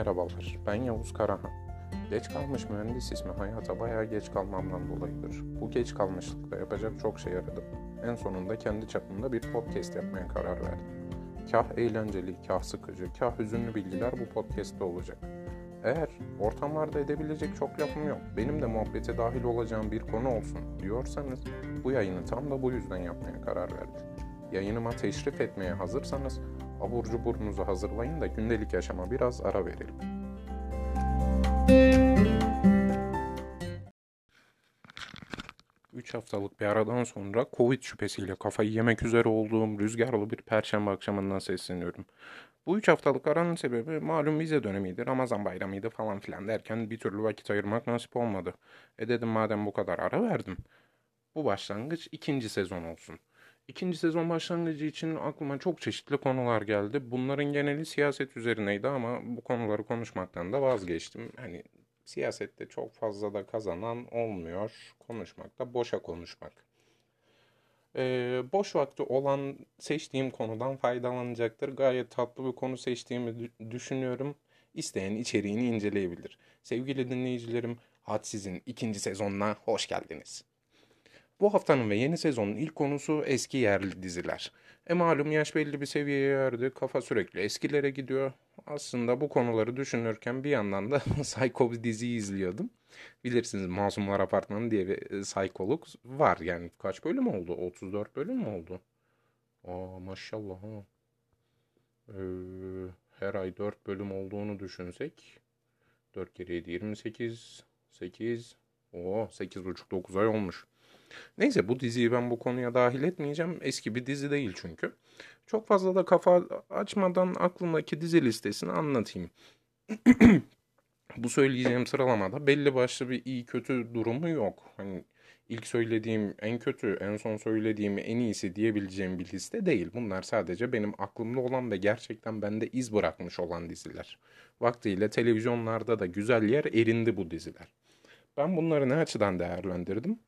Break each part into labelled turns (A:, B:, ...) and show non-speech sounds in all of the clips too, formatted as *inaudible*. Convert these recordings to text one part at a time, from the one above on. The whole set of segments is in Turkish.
A: Merhabalar, ben Yavuz Karahan. Geç kalmış mühendis ismi hayata bayağı geç kalmamdan dolayıdır. Bu geç kalmışlıkta yapacak çok şey aradım. En sonunda kendi çapımda bir podcast yapmaya karar verdim. Kah eğlenceli, kah sıkıcı, kah hüzünlü bilgiler bu podcast'te olacak. Eğer ortamlarda edebilecek çok lafım yok, benim de muhabbete dahil olacağım bir konu olsun diyorsanız bu yayını tam da bu yüzden yapmaya karar verdim. Yayınıma teşrif etmeye hazırsanız abur cuburunuzu hazırlayın da gündelik yaşama biraz ara verelim. Üç haftalık bir aradan sonra Covid şüphesiyle kafayı yemek üzere olduğum rüzgarlı bir perşembe akşamından sesleniyorum. Bu üç haftalık aranın sebebi malum vize dönemiydi, Ramazan bayramıydı falan filan derken bir türlü vakit ayırmak nasip olmadı. E dedim madem bu kadar ara verdim. Bu başlangıç ikinci sezon olsun. İkinci sezon başlangıcı için aklıma çok çeşitli konular geldi. Bunların geneli siyaset üzerineydi ama bu konuları konuşmaktan da vazgeçtim. Hani siyasette çok fazla da kazanan olmuyor. Konuşmak da boşa konuşmak. Ee, boş vakti olan seçtiğim konudan faydalanacaktır. Gayet tatlı bir konu seçtiğimi düşünüyorum. İsteyen içeriğini inceleyebilir. Sevgili dinleyicilerim, Hadsiz'in ikinci sezonuna hoş geldiniz. Bu haftanın ve yeni sezonun ilk konusu eski yerli diziler. E malum yaş belli bir seviyeye erdi, kafa sürekli eskilere gidiyor. Aslında bu konuları düşünürken bir yandan da *laughs* Psycho diziyi izliyordum. Bilirsiniz Masumlar Apartmanı diye bir e, psikolog var yani. Kaç bölüm oldu? 34 bölüm mü oldu? Aa maşallah ha. Ee, her ay 4 bölüm olduğunu düşünsek 4 kere 7 28 8 o 8,5-9 ay olmuş. Neyse bu diziyi ben bu konuya dahil etmeyeceğim. Eski bir dizi değil çünkü. Çok fazla da kafa açmadan aklımdaki dizi listesini anlatayım. *clears throat* bu söyleyeceğim sıralamada belli başlı bir iyi kötü durumu yok. Hani ilk söylediğim en kötü, en son söylediğim en iyisi diyebileceğim bir liste değil. Bunlar sadece benim aklımda olan ve gerçekten bende iz bırakmış olan diziler. Vaktiyle televizyonlarda da güzel yer erindi bu diziler. Ben bunları ne açıdan değerlendirdim?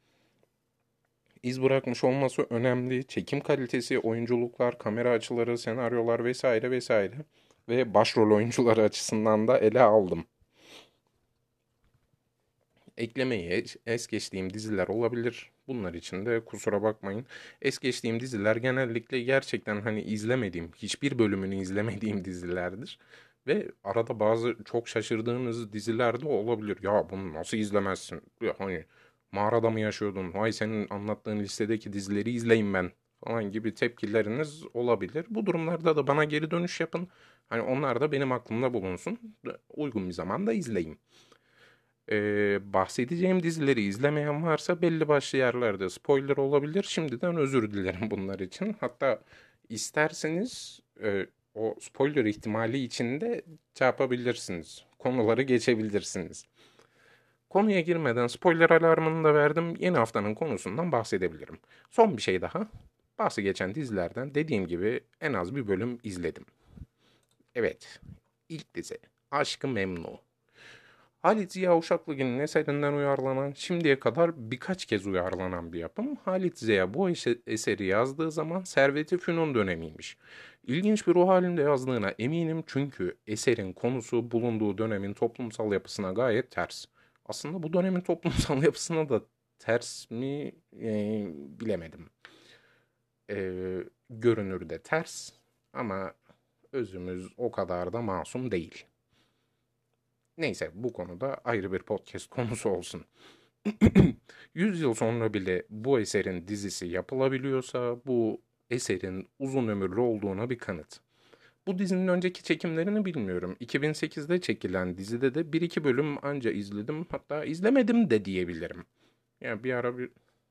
A: İz bırakmış olması önemli. Çekim kalitesi, oyunculuklar, kamera açıları, senaryolar vesaire vesaire ve başrol oyuncuları *laughs* açısından da ele aldım. Eklemeyi es geçtiğim diziler olabilir. Bunlar için de kusura bakmayın. Es geçtiğim diziler genellikle gerçekten hani izlemediğim, hiçbir bölümünü izlemediğim dizilerdir. Ve arada bazı çok şaşırdığınız diziler de olabilir. Ya bunu nasıl izlemezsin? Ya hani mağarada mı yaşıyordun? Vay senin anlattığın listedeki dizileri izleyin ben falan gibi tepkileriniz olabilir. Bu durumlarda da bana geri dönüş yapın. Hani onlar da benim aklımda bulunsun. Uygun bir zamanda izleyin. Ee, bahsedeceğim dizileri izlemeyen varsa belli başlı yerlerde spoiler olabilir. Şimdiden özür dilerim bunlar için. Hatta isterseniz e, o spoiler ihtimali içinde çarpabilirsiniz. Konuları geçebilirsiniz. Konuya girmeden spoiler alarmını da verdim. Yeni haftanın konusundan bahsedebilirim. Son bir şey daha. Bahsi geçen dizilerden dediğim gibi en az bir bölüm izledim. Evet, ilk dizi Aşkı Memnu. Halit Ziya Uşaklıgil'in eserinden uyarlanan, şimdiye kadar birkaç kez uyarlanan bir yapım. Halit Ziya bu eseri yazdığı zaman Servet-i Fünun dönemiymiş. İlginç bir ruh halinde yazdığına eminim çünkü eserin konusu bulunduğu dönemin toplumsal yapısına gayet ters. Aslında bu dönemin toplumsal *laughs* yapısına da ters mi e, bilemedim. E, görünürde ters ama özümüz o kadar da masum değil. Neyse bu konuda ayrı bir podcast konusu olsun. *clears throat* 100 yıl sonra bile bu eserin dizisi yapılabiliyorsa bu eserin uzun ömürlü olduğuna bir kanıt. Bu dizinin önceki çekimlerini bilmiyorum. 2008'de çekilen dizide de bir iki bölüm anca izledim. Hatta izlemedim de diyebilirim. Yani bir ara bir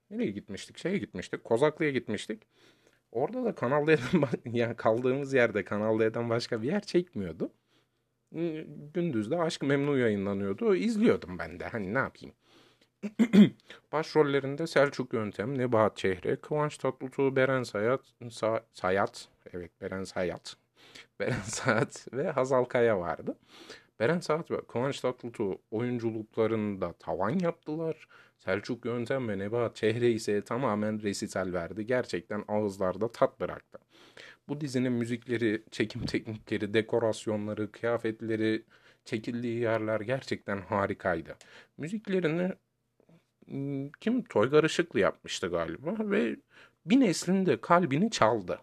A: nereye gitmiştik? Şeye gitmiştik. Kozaklı'ya gitmiştik. Orada da Kanal D'den *laughs* yani kaldığımız yerde Kanal D'den başka bir yer çekmiyordu. Gündüz de Aşk Memnu yayınlanıyordu. İzliyordum ben de. Hani ne yapayım? *clears throat* Başrollerinde Selçuk Yöntem, Nebahat Çehre, Kıvanç Tatlıtuğ, Beren Sayat, Sa Sayat, evet Beren Sayat, Beren Saat ve Hazal Kaya vardı. Beren Saat ve Kıvanç Tatlıtuğ oyunculuklarında tavan yaptılar. Selçuk Yöntem ve Nebahat Çehre ise tamamen resital verdi. Gerçekten ağızlarda tat bıraktı. Bu dizinin müzikleri, çekim teknikleri, dekorasyonları, kıyafetleri, Çekildiği yerler gerçekten harikaydı. Müziklerini ıı, kim Toygar Işıklı yapmıştı galiba ve bir neslin de kalbini çaldı.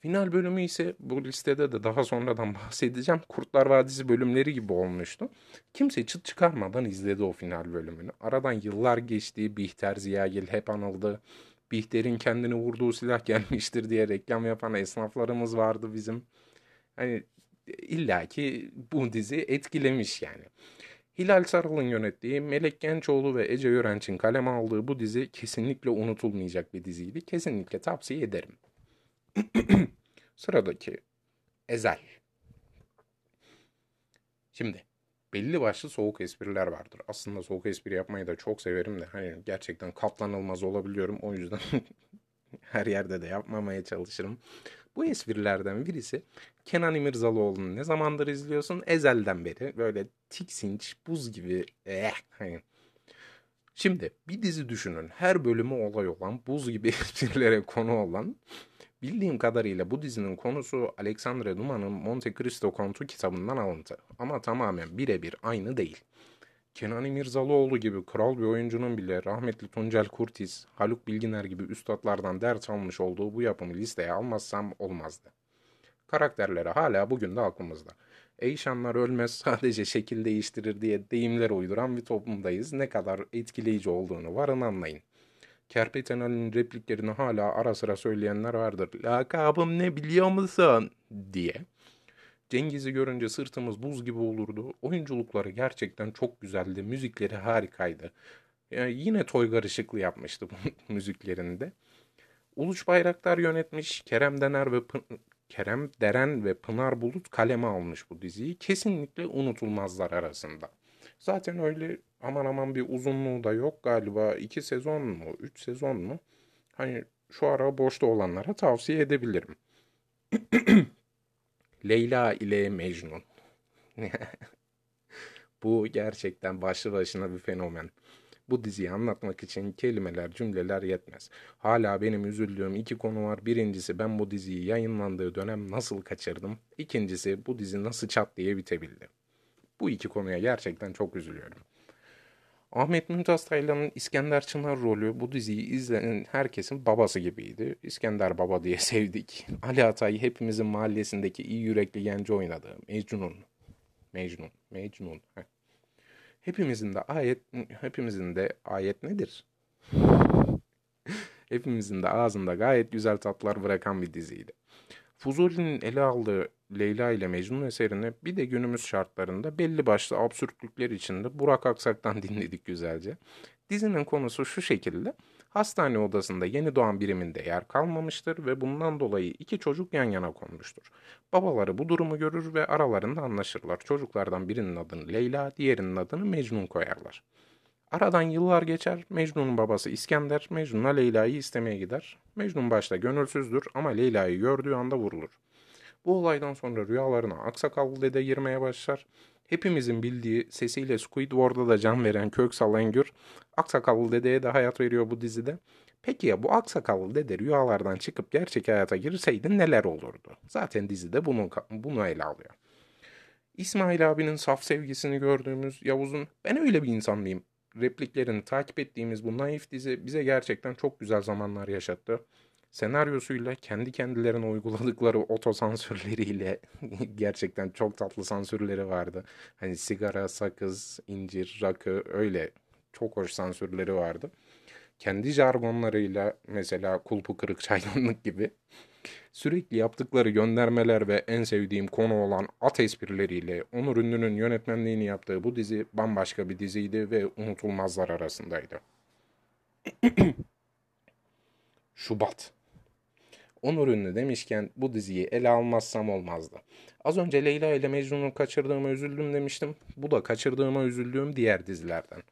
A: Final bölümü ise bu listede de daha sonradan *laughs* bahsedeceğim. Kurtlar Vadisi bölümleri gibi olmuştu. Kimse çıt çıkarmadan izledi o final bölümünü. Aradan yıllar geçti. Bihter Ziyagil hep anıldı. Bihter'in kendini vurduğu silah *laughs* gelmiştir diye reklam yapan esnaflarımız vardı bizim. Hani illaki bu dizi etkilemiş yani. Hilal Sarıl'ın yönettiği, Melek Gençoğlu ve Ece Yörenç'in kaleme aldığı bu dizi kesinlikle unutulmayacak bir diziydi. Kesinlikle tavsiye ederim. *clears throat* Sıradaki Ezel. Şimdi belli başlı soğuk espriler vardır. Aslında soğuk espri yapmayı da çok severim de hani gerçekten katlanılmaz olabiliyorum. O yüzden *laughs* her yerde de yapmamaya çalışırım. Bu esprilerden birisi Kenan İmirzalıoğlu'nu ne zamandır izliyorsun? Ezel'den beri böyle tiksinç, buz gibi eh, hani. Şimdi bir dizi düşünün. Her bölümü olay olan, buz gibi *laughs* esprilere konu olan Bildiğim kadarıyla bu dizinin konusu Alexandre Dumas'ın Monte Cristo Kontu kitabından alıntı ama tamamen birebir aynı değil. Kenan İmirzalıoğlu gibi kral bir oyuncunun bile rahmetli Tuncel Kurtiz, Haluk Bilginer gibi üstadlardan ders almış olduğu bu yapımı listeye almazsam olmazdı. Karakterleri hala bugün de aklımızda. Eyşanlar ölmez *laughs* sadece şekil değiştirir diye deyimler uyduran bir toplumdayız. Ne kadar etkileyici olduğunu varın anlayın. Kerpetenel'in repliklerini hala ara sıra söyleyenler vardır. Lakabım ne biliyor musun? diye. Cengiz'i görünce sırtımız buz gibi olurdu. Oyunculukları gerçekten çok güzeldi. Müzikleri harikaydı. Yani yine Toygar Işıklı yapmıştı bu *laughs* müziklerinde. Uluç Bayraktar yönetmiş. Kerem Dener ve Pın Kerem Deren ve Pınar Bulut kaleme almış bu diziyi. Kesinlikle unutulmazlar arasında. Zaten öyle aman aman bir uzunluğu da yok galiba. iki sezon mu? Üç sezon mu? Hani şu ara boşta olanlara tavsiye edebilirim. *clears throat* Leyla ile Mecnun. *laughs* Bu gerçekten başlı başına bir fenomen. Bu diziyi anlatmak için kelimeler, cümleler yetmez. Hala benim üzüldüğüm iki konu var. Birincisi ben bu diziyi yayınlandığı dönem nasıl kaçırdım. İkincisi bu dizi nasıl çat diye bitebildi. Bu iki konuya gerçekten çok üzülüyorum. Ahmet Mümtaz Taylan'ın İskender Çınar rolü bu diziyi izleyen herkesin babası gibiydi. İskender Baba diye *laughs* sevdik. Ali Atay hepimizin mahallesindeki iyi yürekli genci oynadı. Mecnun. Mecnun. Mecnun. Hepimizin de ayet hepimizin de ayet nedir? *laughs* hepimizin de ağzında gayet güzel tatlar bırakan bir diziydi. Fuzuli'nin ele aldığı Leyla ile Mecnun eserini bir de günümüz şartlarında belli başlı absürtlükler içinde Burak Aksak'tan *laughs* dinledik güzelce. Dizinin konusu şu şekilde. Hastane odasında yeni doğan biriminde yer kalmamıştır ve bundan dolayı iki çocuk yan yana konmuştur. Babaları bu durumu görür ve aralarında anlaşırlar. Çocuklardan birinin adını Leyla, diğerinin adını Mecnun koyarlar. Aradan yıllar geçer. Mecnun'un babası İskender Mecnun'a Leyla'yı istemeye gider. Mecnun başta gönülsüzdür ama Leyla'yı gördüğü anda vurulur. Bu olaydan sonra rüyalarına aksakallı dede girmeye başlar. Hepimizin bildiği sesiyle Squidward'a da can veren Köksal Engür, aksakallı dedeye de hayat veriyor bu dizide. Peki ya bu aksakallı dede rüyalardan çıkıp gerçek hayata girseydi neler olurdu? Zaten dizide bunu, bunu ele alıyor. İsmail abinin saf sevgisini gördüğümüz Yavuz'un ben öyle bir insan mıyım? Repliklerini takip ettiğimiz bu naif dizi bize gerçekten çok güzel zamanlar yaşattı senaryosuyla kendi kendilerine uyguladıkları otosansürleriyle *laughs* gerçekten çok tatlı sansürleri vardı. Hani sigara, sakız, incir, rakı öyle çok hoş sansürleri vardı. Kendi jargonlarıyla mesela kulpu kırık *laughs* çaydanlık gibi sürekli yaptıkları göndermeler ve en sevdiğim konu olan at esprileriyle Onur Ünlü'nün yönetmenliğini yaptığı bu dizi bambaşka bir diziydi ve unutulmazlar arasındaydı. *clears throat* Şubat Onur Ünlü demişken bu diziyi ele almazsam olmazdı. Az önce Leyla ile Mecnun'u kaçırdığıma üzüldüm demiştim. Bu da kaçırdığıma üzüldüğüm diğer dizilerden.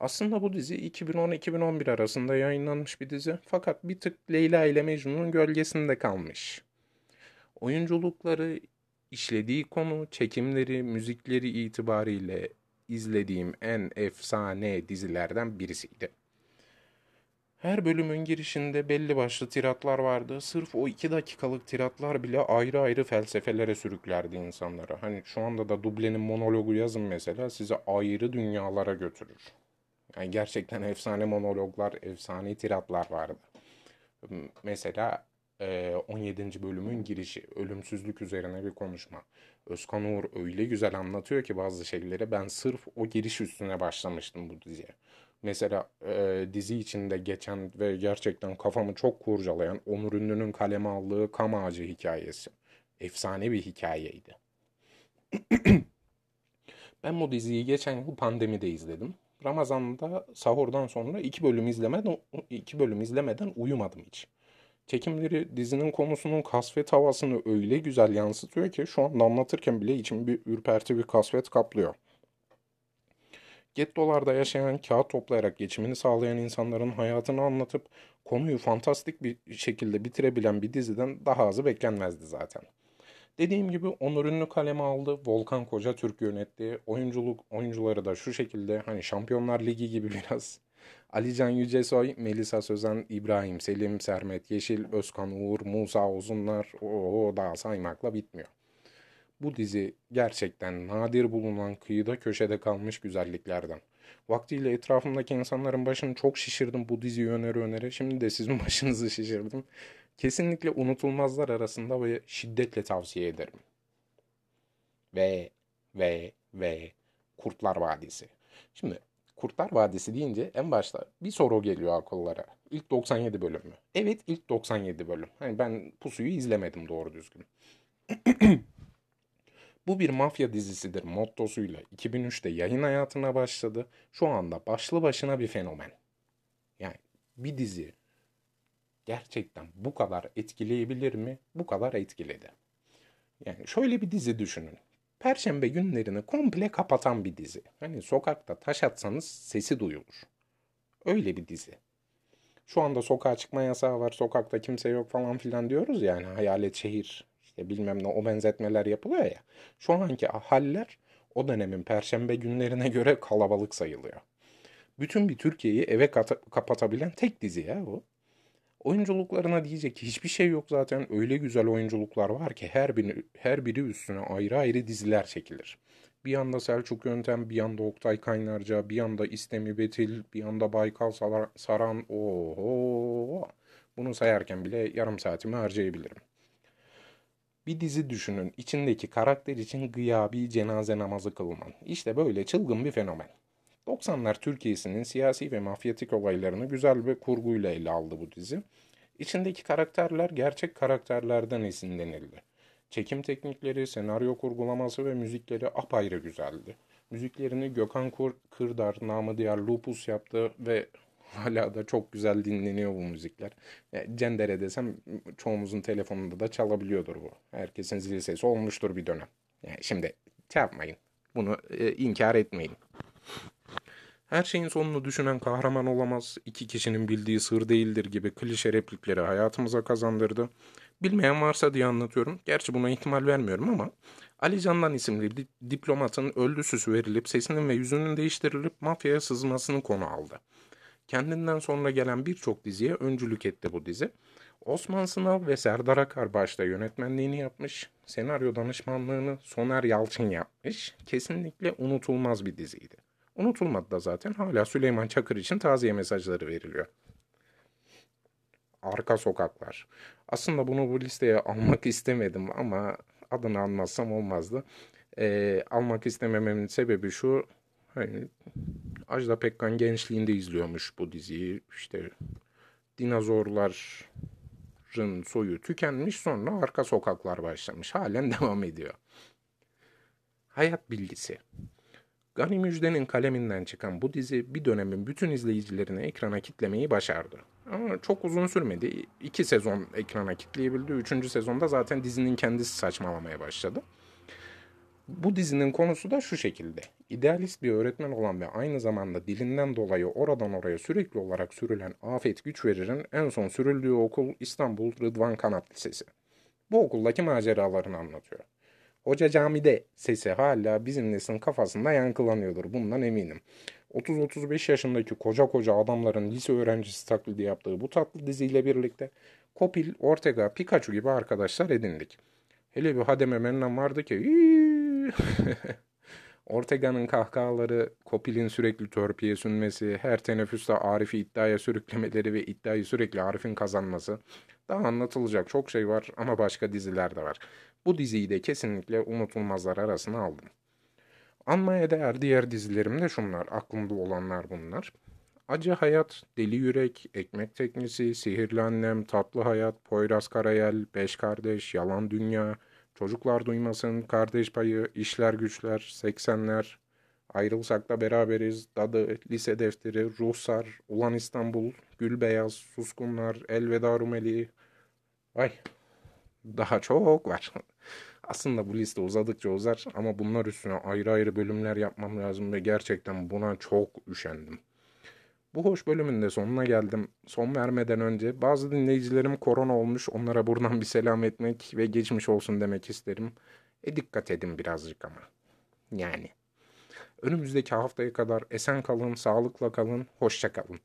A: Aslında bu dizi 2010-2011 arasında yayınlanmış bir dizi fakat bir tık Leyla ile Mecnun'un gölgesinde kalmış. Oyunculukları, işlediği konu, çekimleri, müzikleri itibariyle izlediğim en efsane dizilerden birisiydi. Her bölümün girişinde belli başlı tiratlar vardı. Sırf o iki dakikalık tiratlar bile ayrı ayrı felsefelere sürüklerdi insanlara. Hani şu anda da dublenin monologu yazın mesela size ayrı dünyalara götürür. Yani gerçekten efsane monologlar, efsane tiratlar vardı. Mesela 17. bölümün girişi, ölümsüzlük üzerine bir konuşma. Özkan Uğur öyle güzel anlatıyor ki bazı şeyleri ben sırf o giriş üstüne başlamıştım bu diziye. Mesela e, dizi içinde geçen ve gerçekten kafamı çok kurcalayan Onur Ünlü'nün kaleme aldığı Kam Ağacı hikayesi. Efsane bir hikayeydi. *clears throat* ben bu diziyi geçen yıl pandemide izledim. Ramazan'da sahurdan sonra iki bölüm izlemeden iki bölüm izlemeden uyumadım hiç. Çekimleri dizinin konusunun kasvet havasını öyle güzel yansıtıyor ki şu anda anlatırken bile içimi bir ürperti bir kasvet kaplıyor. Gettolarda yaşayan, kağıt toplayarak geçimini sağlayan insanların hayatını anlatıp konuyu fantastik bir şekilde bitirebilen bir diziden daha azı beklenmezdi zaten. Dediğim gibi Onur Ünlü kaleme aldı. Volkan Koca Türk yönetti. Oyunculuk oyuncuları da şu şekilde hani Şampiyonlar Ligi gibi *laughs* biraz. Alican Yücesoy, Melisa Sözen, İbrahim Selim, Sermet Yeşil, Özkan Uğur, Musa Uzunlar o daha saymakla bitmiyor. Bu dizi gerçekten nadir bulunan kıyıda köşede kalmış güzelliklerden. Vaktiyle etrafımdaki insanların başını çok şişirdim bu diziyi öneri öneri. Şimdi de sizin *laughs* başınızı şişirdim. Kesinlikle unutulmazlar arasında ve şiddetle tavsiye ederim. Ve ve ve Kurtlar Vadisi. Şimdi Kurtlar Vadisi deyince en başta bir soru geliyor akıllara. İlk 97 bölüm mü? Evet ilk 97 bölüm. Hani ben Pusu'yu izlemedim doğru düzgün. *clears throat* Bu bir mafya dizisidir mottosuyla 2003'te yayın hayatına başladı. Şu anda başlı başına bir fenomen. Yani bir dizi gerçekten bu kadar etkileyebilir mi? Bu kadar etkiledi. Yani şöyle bir dizi düşünün. Perşembe günlerini komple kapatan bir dizi. Hani sokakta taş atsanız sesi duyulur. Öyle bir dizi. Şu anda sokağa çıkma yasağı var, sokakta kimse yok falan filan diyoruz yani hayalet şehir işte bilmem ne o benzetmeler yapılıyor ya. Şu anki haller o dönemin perşembe günlerine göre kalabalık sayılıyor. Bütün bir Türkiye'yi eve kapatabilen tek dizi ya bu. Oyunculuklarına diyecek hiçbir şey yok zaten. Öyle güzel oyunculuklar var ki her biri, her biri üstüne ayrı ayrı diziler çekilir. Bir yanda Selçuk Yöntem, bir yanda Oktay Kaynarca, bir yanda İstemi Betil, bir yanda Baykal Saran. Oho! Bunu sayarken bile yarım saatimi harcayabilirim. Bir dizi düşünün. içindeki karakter için gıyabi cenaze namazı kılman. İşte böyle çılgın bir fenomen. 90'lar Türkiye'sinin siyasi ve mafyatik olaylarını güzel bir kurguyla ele aldı bu dizi. İçindeki karakterler gerçek karakterlerden esinlenildi. Çekim teknikleri, senaryo kurgulaması ve müzikleri apayrı güzeldi. Müziklerini Gökhan Kırdar, namı diğer Lupus yaptı ve *laughs* hala da çok güzel dinleniyor bu müzikler. Yani Cendere desem çoğumuzun telefonunda da çalabiliyordur bu. Herkesin zil sesi olmuştur bir dönem. Yani şimdi şey yapmayın. Bunu e, inkar etmeyin. Her şeyin sonunu düşünen kahraman olamaz, iki kişinin bildiği sır değildir gibi klişe replikleri hayatımıza kazandırdı. Bilmeyen varsa diye anlatıyorum. Gerçi buna ihtimal vermiyorum ama Ali Candan isimli bir diplomatın öldü süsü verilip sesinin ve yüzünün değiştirilip mafyaya sızmasını konu aldı. Kendinden sonra gelen birçok diziye öncülük etti bu dizi. Osman Sınav ve Serdar Akar başta yönetmenliğini yapmış, senaryo danışmanlığını Soner Yalçın yapmış. Kesinlikle unutulmaz bir diziydi. Unutulmadı da zaten hala Süleyman Çakır için taziye mesajları veriliyor. Arka Sokaklar. Aslında bunu bu listeye almak *laughs* istemedim ama adını almazsam olmazdı. Ee, almak istemememin sebebi şu. Hani Ajda Pekkan gençliğinde izliyormuş bu diziyi. İşte dinozorların soyu tükenmiş sonra arka sokaklar başlamış. Halen *laughs* devam ediyor. Hayat bilgisi. Gani Müjde'nin kaleminden çıkan bu dizi bir dönemin bütün izleyicilerini ekrana kitlemeyi başardı. Ama çok uzun sürmedi. İki sezon ekrana kitleyebildi. Üçüncü sezonda zaten dizinin kendisi saçmalamaya başladı. Bu dizinin konusu da şu şekilde. İdealist bir öğretmen olan ve aynı zamanda dilinden dolayı oradan oraya sürekli olarak sürülen Afet Güç Verir'in en son sürüldüğü okul İstanbul Rıdvan Kanat Lisesi. Bu okuldaki maceralarını anlatıyor. Hoca camide sesi hala bizim neslin kafasında yankılanıyordur bundan eminim. 30-35 yaşındaki koca koca adamların lise öğrencisi taklidi yaptığı bu tatlı diziyle birlikte Kopil, Ortega, Pikachu gibi arkadaşlar edindik. Hele bir Hademe Mennan vardı ki *laughs* Ortega'nın kahkahaları, Kopil'in sürekli törpüye sünmesi, her teneffüste Arif'i iddiaya sürüklemeleri ve iddiayı sürekli Arif'in kazanması. Daha anlatılacak çok şey var ama başka diziler de var. Bu diziyi de kesinlikle unutulmazlar arasına aldım. Anmaya değer diğer dizilerim de şunlar. Aklımda olanlar bunlar. Acı Hayat, Deli Yürek, Ekmek Teknisi, Sihirli Annem, Tatlı Hayat, Poyraz Karayel, Beş Kardeş, Yalan Dünya, Çocuklar Duymasın, Kardeş Payı, İşler Güçler, 80'ler, Ayrılsak da Beraberiz, Dadı, Lise Defteri, Ruhsar, Ulan İstanbul, Gül Beyaz, Suskunlar, Elveda Rumeli. Vay, daha çok var. *laughs* Aslında bu liste uzadıkça uzar ama bunlar üstüne ayrı ayrı bölümler yapmam lazım ve gerçekten buna çok üşendim. Bu hoş bölümün de sonuna geldim. Son vermeden önce bazı dinleyicilerim korona olmuş. Onlara buradan bir selam etmek ve geçmiş olsun demek isterim. E dikkat edin birazcık ama. Yani. Önümüzdeki haftaya kadar esen kalın, sağlıkla kalın, hoşça kalın.